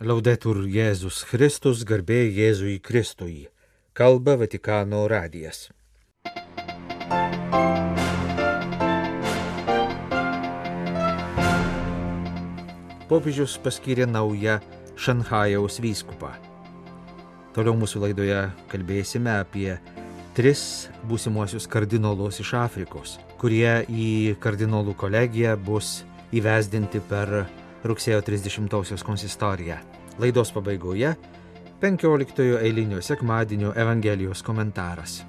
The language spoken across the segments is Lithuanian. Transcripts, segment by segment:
Laudetur Jėzus Kristus, garbė Jėzui Kristui. Kalba Vatikano radijas. Popiežius paskyrė naują Šanhajaus vyskupą. Toliau mūsų laidoje kalbėsime apie tris būsimuosius kardinolus iš Afrikos, kurie į kardinolų kolegiją bus įvesdinti per rugsėjo 30-osios konsistoriją. Laidos pabaigoje 15-ojo eilinio sekmadienio Evangelijos komentaras.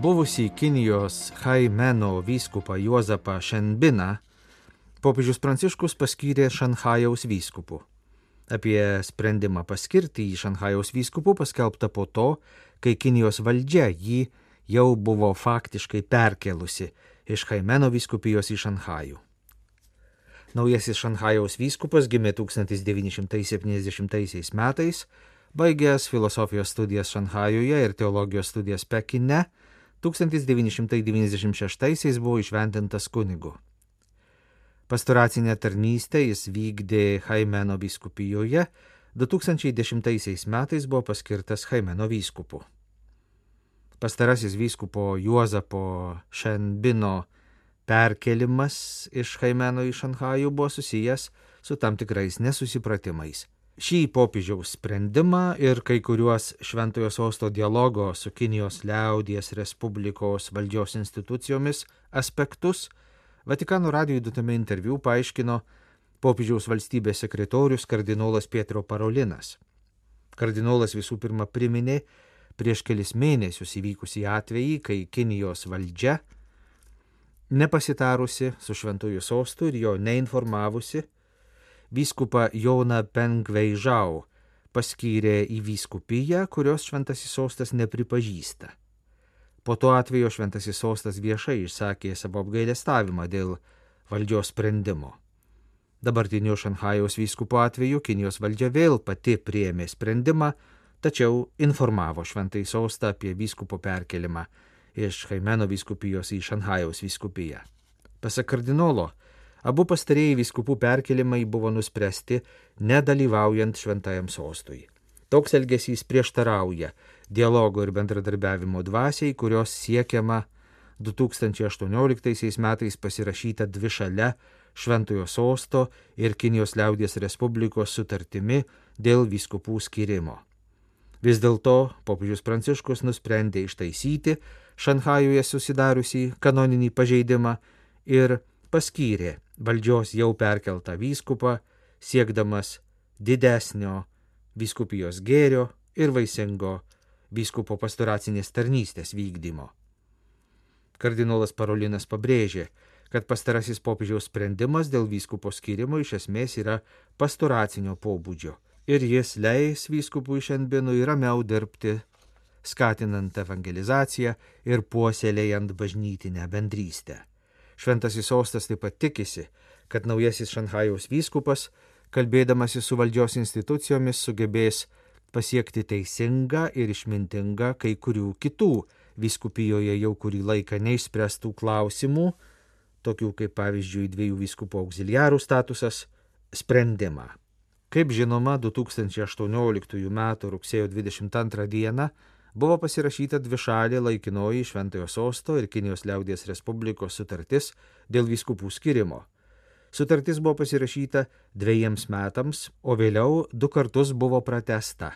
Buvusį Kinijos Haimeno vyskupą Juozapą Šenbiną popiežius Pranciškus paskyrė Šanhajaus vyskupu. Apie sprendimą paskirti į Šanhajaus vyskupų paskelbta po to, kai Kinijos valdžia jį jau buvo faktiškai perkelusi iš Haimeno vyskupijos į Šanhajų. Naujasis Šanhajaus vyskupas gimė 1970 metais, baigęs filosofijos studijas Šanhajuje ir teologijos studijas Pekine, 1996 buvo išventintas kunigu. Pastoracinę tarnystę jis vykdė Haimeno vyskupijoje, 2010 metais buvo paskirtas Haimeno vyskupu. Pastarasis vyskupo Juozapo Šenbino perkelimas iš Haimeno į Šanhajų buvo susijęs su tam tikrais nesusipratimais. Šį popiežiaus sprendimą ir kai kuriuos Šventojo sosto dialogo su Kinijos liaudies Respublikos valdžios institucijomis aspektus Vatikano radijui duotame interviu paaiškino popiežiaus valstybės sekretorius kardinolas Pietro Parolinas. Kardinolas visų pirma priminė prieš kelis mėnesius įvykusį atvejį, kai Kinijos valdžia, nepasitarusi su Šventojo sostu ir jo neinformavusi, vyskupą Joną Pengveižau paskyrė į vyskupiją, kurios šventasis sostas nepripažįsta. Po to atvejo šventasis sostas viešai išsakė savo apgailestavimą dėl valdžios sprendimo. Dabartinio Šanhajaus vyskupo atveju Kinijos valdžia vėl pati priėmė sprendimą, tačiau informavo šventai sostą apie vyskupo perkelimą iš Haimeno vyskupijos į Šanhajaus vyskupiją. Pasak kardinolo, Abu pastarėjai viskupų perkelimai buvo nuspręsti nedalyvaujant šventajam sostui. Toks elgesys prieštarauja dialogo ir bendradarbiavimo dvasiai, kurios siekiama 2018 metais pasirašyta dvišale Šventojo sosto ir Kinijos liaudės Respublikos sutartimi dėl viskupų skirimo. Vis dėlto popiežius Pranciškus nusprendė ištaisyti Šanhajuje susidariusį kanoninį pažeidimą ir paskyrė valdžios jau perkeltą vyskupą, siekdamas didesnio vyskupijos gėrio ir vaisingo vyskupo pastoracinės tarnystės vykdymo. Kardinolas Parolinas pabrėžė, kad pastarasis popiežiaus sprendimas dėl vyskupo skirimo iš esmės yra pastoracinio pobūdžio ir jis leis vyskupui šiandienui ramiau dirbti, skatinant evangelizaciją ir puoselėjant bažnytinę bendrystę. Šventasis sostas taip pat tikisi, kad naujasis Šanhajaus vyskupas, kalbėdamasis su valdžios institucijomis, sugebės pasiekti teisingą ir išmintingą kai kurių kitų vyskupijoje jau kurį laiką neišspręstų klausimų, tokių kaip pavyzdžiui dviejų vyskupų auxiliarų statusas, sprendimą. Kaip žinoma, 2018 m. rugsėjo 22 d buvo pasirašyta dvišalė laikinoji Šventojo sosto ir Kinijos liaudės Respublikos sutartis dėl vyskupų skirimo. Sutartis buvo pasirašyta dviejiems metams, o vėliau du kartus buvo pratesta.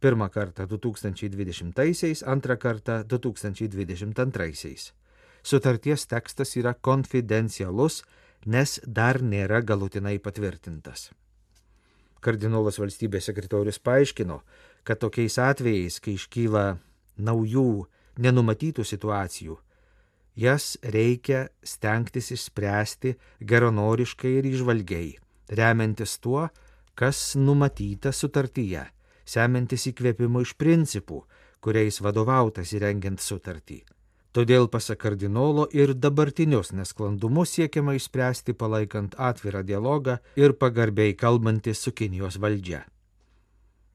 Pirmą kartą 2020-aisiais, antrą kartą 2022-aisiais. Sutarties tekstas yra konfidencialus, nes dar nėra galutinai patvirtintas. Kardinolas valstybės sekretorius paaiškino, kad tokiais atvejais, kai iškyla naujų, nenumatytų situacijų, jas reikia stengtis išspręsti geronoriškai ir išvalgiai, remiantis tuo, kas numatyta sutartyje, semiantis įkvėpimo iš principų, kuriais vadovautas įrengiant sutartį. Todėl, pasak kardinolo, ir dabartinius nesklandumus siekiama išspręsti palaikant atvirą dialogą ir pagarbiai kalbantis su Kinijos valdžia.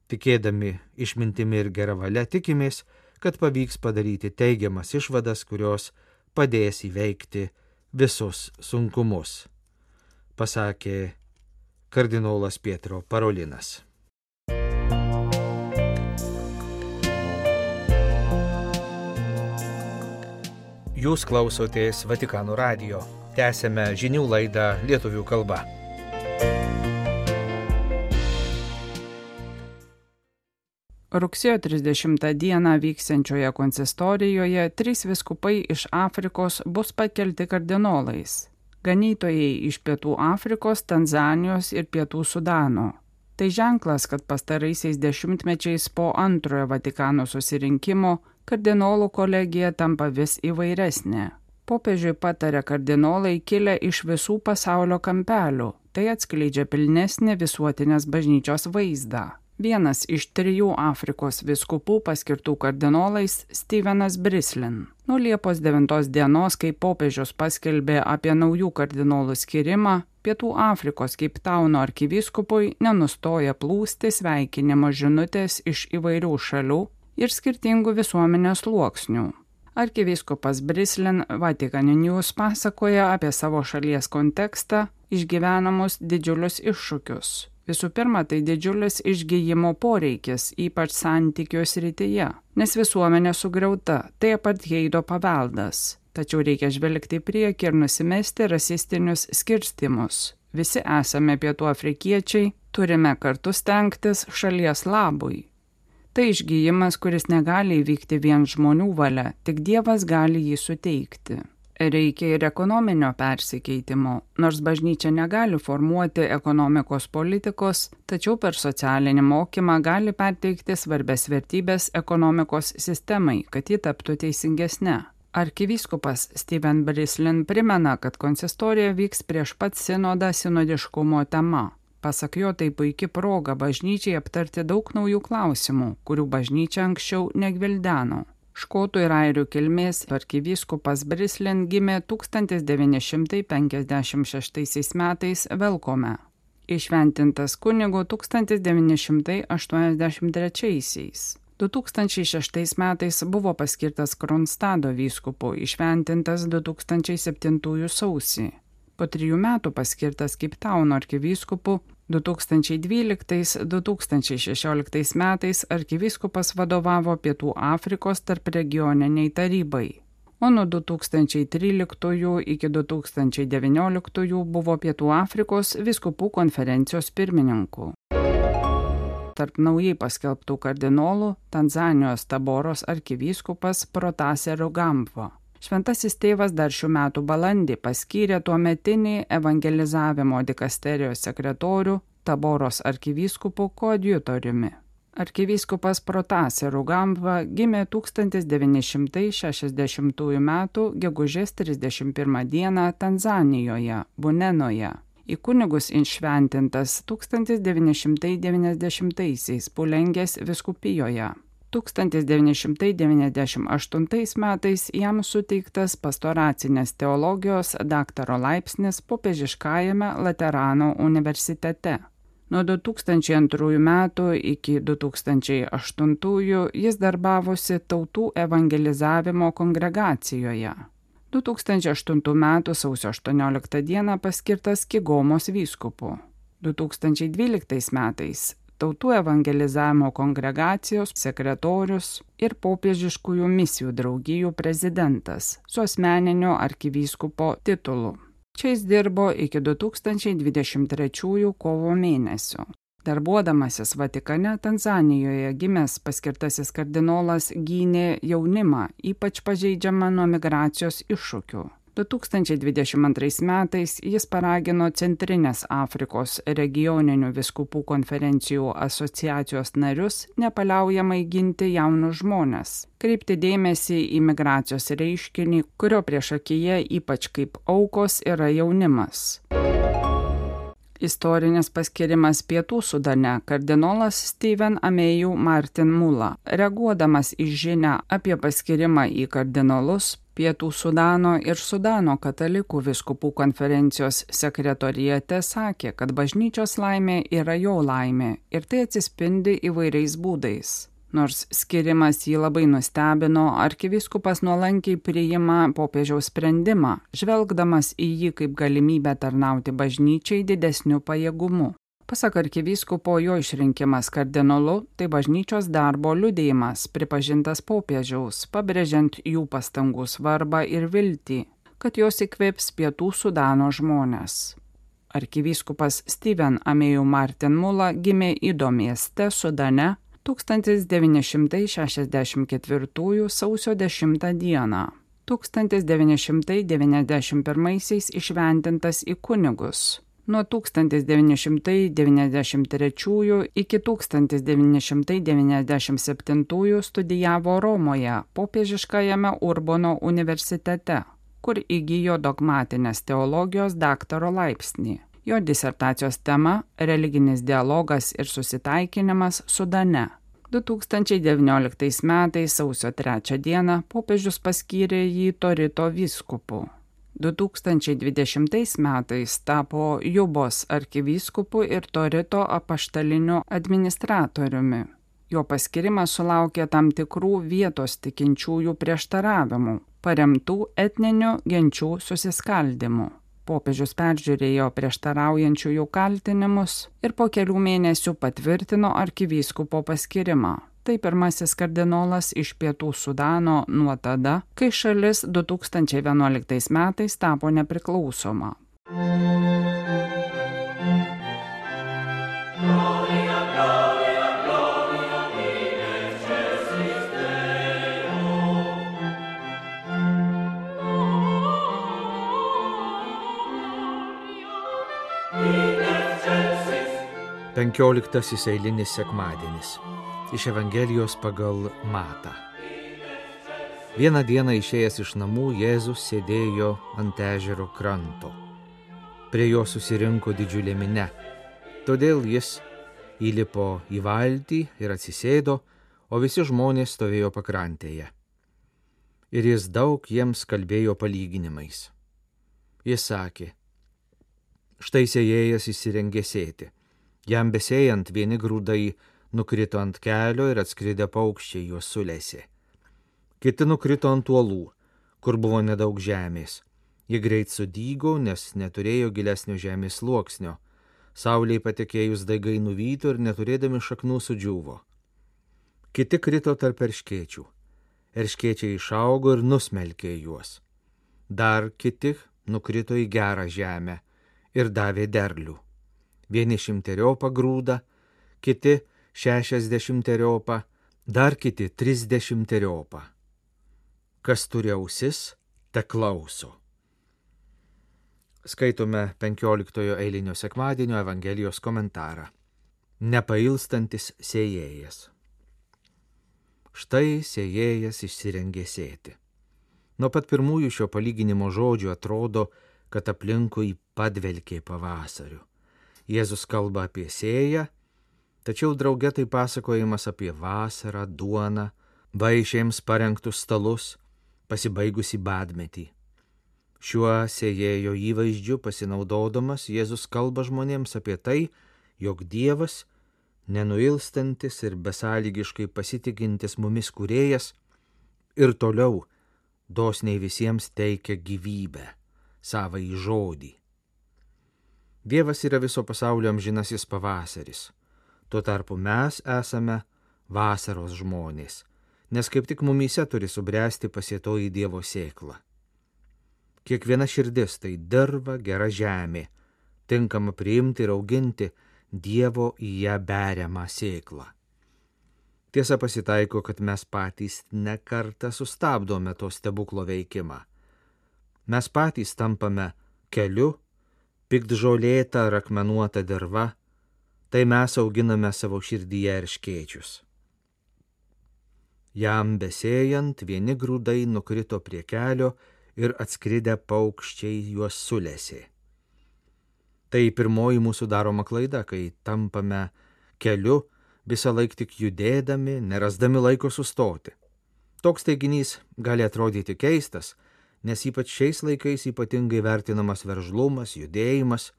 Tikėdami išmintimi ir gerą valią tikimės, kad pavyks padaryti teigiamas išvadas, kurios padės įveikti visus sunkumus. pasakė kardinolas Pietro Parolinas. Jūs klausotės Vatikano radio. Tęsėme žinių laidą lietuvių kalba. Rugsėjo 30 dieną vyksiančioje konsistorijoje trys viskupai iš Afrikos bus pakelti kardinolais. Ganytojai iš Pietų Afrikos, Tanzanijos ir Pietų Sudano. Tai ženklas, kad pastaraisiais dešimtmečiais po antrojo Vatikano susirinkimo kardinolų kolegija tampa vis įvairesnė. Popiežiui patarė kardinolai kilę iš visų pasaulio kampelių, tai atskleidžia pilnesnį visuotinės bažnyčios vaizdą. Vienas iš trijų Afrikos viskupų paskirtų kardinolais Stevenas Brislin. Nuo Liepos 9 dienos, kai popiežius paskelbė apie naujų kardinolų skirimą, Pietų Afrikos Keiptauno arkivyskupui nenustoja plūsti sveikinimo žinutės iš įvairių šalių ir skirtingų visuomenės sluoksnių. Arkivyskupas Brislin Vatican News pasakoja apie savo šalies kontekstą, išgyvenamus didžiulius iššūkius Visų pirma, tai didžiulis išgyjimo poreikis, ypač santykių srityje, nes visuomenė sugriauta, tai apartheido paveldas. Tačiau reikia žvelgti į priekį ir nusimesti rasistinius skirstimus. Visi esame pietų afrikiečiai, turime kartu stengtis šalies labui. Tai išgyjimas, kuris negali įvykti vien žmonių valia, tik Dievas gali jį suteikti reikia ir ekonominio persikeitimo, nors bažnyčia negali formuoti ekonomikos politikos, tačiau per socialinį mokymą gali perteikti svarbės vertybės ekonomikos sistemai, kad ji taptų teisingesnė. Arkivyskupas Steven Brislin primena, kad konsistorija vyks prieš pat sinodą sinodiškumo tema. Pasak jo, tai puikia proga bažnyčiai aptarti daug naujų klausimų, kurių bažnyčia anksčiau negvildeno. Škotų ir airių kilmės arkivyskupas Brislin gimė 1956 metais Velkome. Išventintas kunigu 1983. 2006 metais buvo paskirtas Kronstado vyskupu, išventintas 2007 sausį. Po trijų metų paskirtas Kiptauno arkivyskupu 2012-2016 metais arkivyskupas vadovavo Pietų Afrikos tarp regioniniai tarybai, o nuo 2013 iki 2019 buvo Pietų Afrikos viskupų konferencijos pirmininku. Tarp naujai paskelbtų kardinolų Tanzanijos taboros arkivyskupas Protase Rugambva. Šventasis tėvas dar šių metų balandį paskyrė tuo metinį evangelizavimo dikasterijos sekretorių Taboros arkivyskupu koadjutoriumi. Arkivyskupas Protasė Rugambva gimė 1960 m. gegužės 31 d. Tanzanijoje, Bunenoje. Į kunigus išventintas 1990-aisiais Pulengės viskupijoje. 1998 metais jam suteiktas pastoracinės teologijos daktaro laipsnis popiežiškajame Laterano universitete. Nuo 2002 metų iki 2008 jis darbavosi tautų evangelizavimo kongregacijoje. 2008 m. sausio 18 d. paskirtas Kigomos vyskupu. 2012 metais tautų evangelizavimo kongregacijos sekretorius ir popiežiškųjų misijų draugijų prezidentas su asmeniniu arkivyskupo titulu. Čia jis dirbo iki 2023 kovo mėnesio. Darbuodamasis Vatikane, Tanzanijoje gimęs paskirtasis kardinolas gynė jaunimą, ypač pažeidžiamą nuo migracijos iššūkių. 2022 metais jis paragino Centrinės Afrikos regioninių viskupų konferencijų asociacijos narius nepaliaujamai ginti jaunus žmonės, kreipti dėmesį į migracijos reiškinį, kurio priešakyje ypač kaip aukos yra jaunimas. Istorinis paskirimas Pietų Sudane kardinolas Steven Amėjų Martin Mula, reaguodamas į žinę apie paskirimą į kardinolus, Pietų Sudano ir Sudano katalikų viskupų konferencijos sekretorijate sakė, kad bažnyčios laimė yra jo laimė ir tai atsispindi įvairiais būdais. Nors skirimas jį labai nustebino, arkivyskupas nuolankiai priima popiežiaus sprendimą, žvelgdamas į jį kaip galimybę tarnauti bažnyčiai didesniu pajėgumu. Pasak arkivyskupo jo išrinkimas kardinolu tai bažnyčios darbo liudėjimas, pripažintas popiežiaus, pabrėžiant jų pastangų svarbą ir viltį, kad jos įkvėps pietų Sudano žmonės. Arkivyskupas Steven Amėjų Martin Mula gimė Ido mieste Sudane 1964 sausio 10 dieną. 1991 išventintas į kunigus. Nuo 1993 iki 1997 studijavo Romoje, popiežiškajame Urbono universitete, kur įgyjo dogmatinės teologijos daktaro laipsnį. Jo disertacijos tema - religinis dialogas ir susitaikinimas Sudane. 2019 metais sausio 3 dieną popiežius paskyrė jį Torito vyskupu. 2020 metais tapo Jubos arkivyskupu ir Torito apaštaliniu administratoriumi. Jo paskirimas sulaukė tam tikrų vietos tikinčiųjų prieštaravimų, paremtų etninių genčių susiskaldimu popiežius peržiūrėjo prieštaraujančiųjų kaltinimus ir po kelių mėnesių patvirtino arkivyskupo paskirimą. Tai pirmasis kardinolas iš pietų Sudano nuo tada, kai šalis 2011 metais tapo nepriklausoma. Penkioliktasis eilinis sekmadienis iš Evangelijos pagal Matą. Vieną dieną išėjęs iš namų Jėzus sėdėjo ant ežero kranto. Prie jo susirinko didžiulė minė. Todėl jis įlipo į valtį ir atsisėdo, o visi žmonės stovėjo pakrantėje. Ir jis daug jiems kalbėjo palyginimais. Jis sakė, štai sėjėjas įsirengė sėti Jam besėjant vieni grūdai nukrito ant kelio ir atskridę paukščiai juos sulėsi. Kiti nukrito ant uolų, kur buvo nedaug žemės. Jie greit sudygo, nes neturėjo gilesnio žemės sluoksnio. Sauliai patekėjus daigai nuvyto ir neturėdami šaknų sudžiūvo. Kiti krito tarp erškėčių. Erškėčiai išaugo ir nusmelkė juos. Dar kiti nukrito į gerą žemę ir davė derlių vieni šimteriopą grūdą, kiti šešiasdešimteriopą, dar kiti trisdešimteriopą. Kas turi ausis, te klauso. Skaitome 15 eilinio sekmadienio Evangelijos komentarą. Nepailstantis sėjėjas. Štai sėjėjas išsirengė sėti. Nuo pat pirmųjų šio palyginimo žodžių atrodo, kad aplinkui padvelkė pavasariu. Jėzus kalba apie sėją, tačiau drauge tai pasakojimas apie vasarą, duoną, vaišėms parengtus stalus, pasibaigusi badmetį. Šiuo sėjėjo įvaizdžiu pasinaudodamas Jėzus kalba žmonėms apie tai, jog Dievas, nenuilstantis ir besąlygiškai pasitikintis mumis kurėjas, ir toliau dosniai visiems teikia gyvybę, savai žodį. Dievas yra viso pasaulio amžinasis pavasaris. Tuo tarpu mes esame vasaros žmonės, nes kaip tik mumyse turi subręsti pasietoji Dievo sėkla. Kiekviena širdis tai dirba gera žemė, tinkama priimti ir auginti Dievo į ją beriamą sėklą. Tiesa pasitaiko, kad mes patys nekartą sustabdome to stebuklo veikimą. Mes patys tampame keliu pikdžolėta ar akmenuota dirva, tai mes auginame savo širdyje ir škėčius. Jam besėjant vieni grūdai nukrito prie kelio ir atskridę paukščiai juos sulėsi. Tai pirmoji mūsų daroma klaida, kai tampame keliu visą laiką tik judėdami, nerasdami laiko sustoti. Toks teiginys gali atrodyti keistas, nes ypač šiais laikais ypatingai vertinamas veržlumas, judėjimas,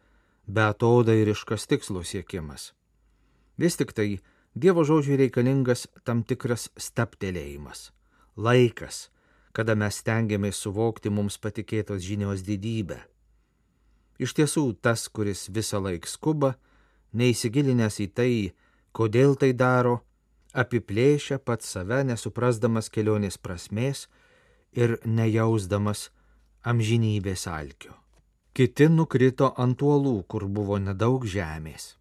betodairiškas tikslo siekimas. Vis tik tai Dievo žodžiui reikalingas tam tikras staptelėjimas, laikas, kada mes stengiamės suvokti mums patikėtos žinios didybę. Iš tiesų, tas, kuris visą laiką skuba, neįsigilinęs į tai, kodėl tai daro, apiplėšia pat save, nesuprasdamas kelionės prasmės ir nejausdamas amžinybės alkio. Kiti nukrito ant uolų, kur buvo nedaug žemės.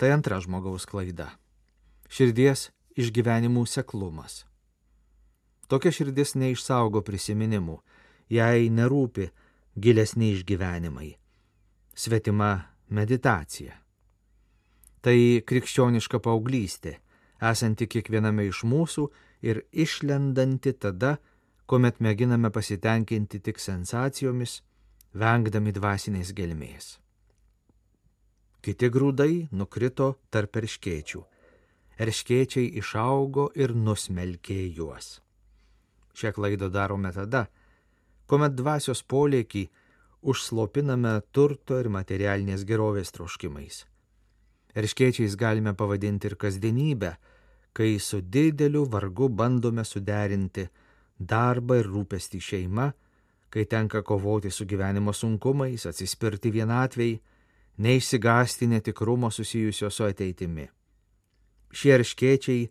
Tai antra žmogaus klaida - širdies išgyvenimų seklumas. Tokia širdis neišsaugo prisiminimų, jai nerūpi gilesni išgyvenimai, svetima meditacija. Tai krikščioniška paauglystė, esanti kiekviename iš mūsų ir išlendanti tada, kuomet mėginame pasitenkinti tik sensacijomis, vengdami dvasinės gelmės. Kiti grūdai nukrito tarp erškėčių. Erškėčiai išaugo ir nusmelkė juos. Šią klaidą darome tada, kuomet dvasios polėkį užslopiname turto ir materialinės gerovės troškimais. Erškėčiais galime pavadinti ir kasdienybę, kai su dideliu vargu bandome suderinti darbą ir rūpestį šeima, kai tenka kovoti su gyvenimo sunkumais, atsispirti vienatvėjai, neišsigasti netikrumo susijusio su ateitimi. Šie erškėčiai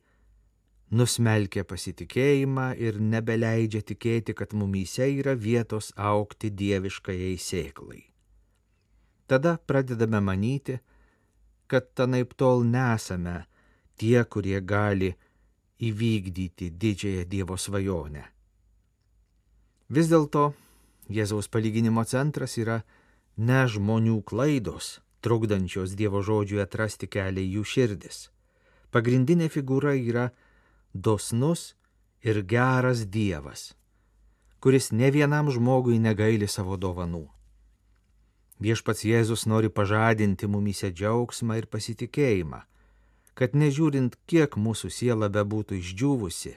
nusmelkia pasitikėjimą ir nebeleidžia tikėti, kad mumyse yra vietos aukti dieviškajai sėklai. Tada pradedame manyti, kad tanaip tol nesame tie, kurie gali įvykdyti didžiąją Dievo svajonę. Vis dėlto Jėzaus palyginimo centras yra ne žmonių klaidos, trukdančios Dievo žodžiui atrasti kelią į jų širdis. Pagrindinė figūra yra dosnus ir geras Dievas, kuris ne vienam žmogui negaili savo dovanų. Viešpats Jėzus nori pažadinti mumise džiaugsmą ir pasitikėjimą, kad nežiūrint, kiek mūsų siela bebūtų išdžiūvusi,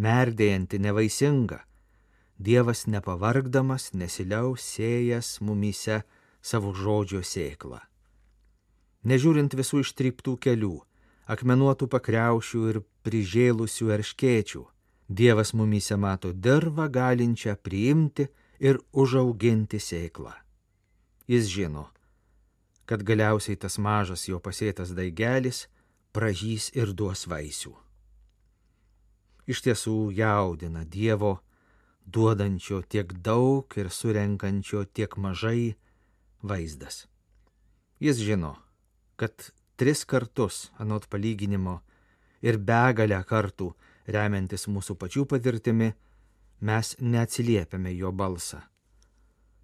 merdėjanti, nevaisinga, Dievas nepavargdamas nesiliaus sėjas mumyse savo žodžio sėklą. Nežiūrint visų ištryptų kelių, akmenuotų pakriaušių ir prižėlusių erškėčių, Dievas mumyse mato dirvą galinčią priimti ir užauginti sėklą. Jis žino, kad galiausiai tas mažas jo pasėtas daigelis pražys ir duos vaisių. Iš tiesų jaudina Dievo duodančio tiek daug ir surenkančio tiek mažai vaizdas. Jis žino, kad tris kartus, anot palyginimo, ir begalę kartų, remiantis mūsų pačių patirtimi, mes neatsiliepiame jo balsą.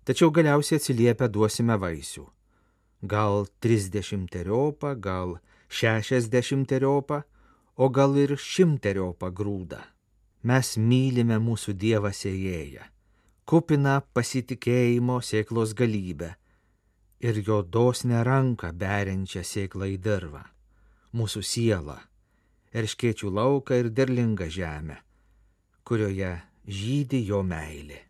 Tačiau galiausiai atsiliepę duosime vaisių. Gal trisdešimteriopą, gal šešiasdešimteriopą, o gal ir šimteriopą grūdą mes mylime mūsų Dievą sėjėją, kupina pasitikėjimo sėklos galybę ir jo dosnę ranką beriančią sėklą į dirvą, mūsų sielą, erškėčių lauką ir derlingą žemę, kurioje žydi jo meilė.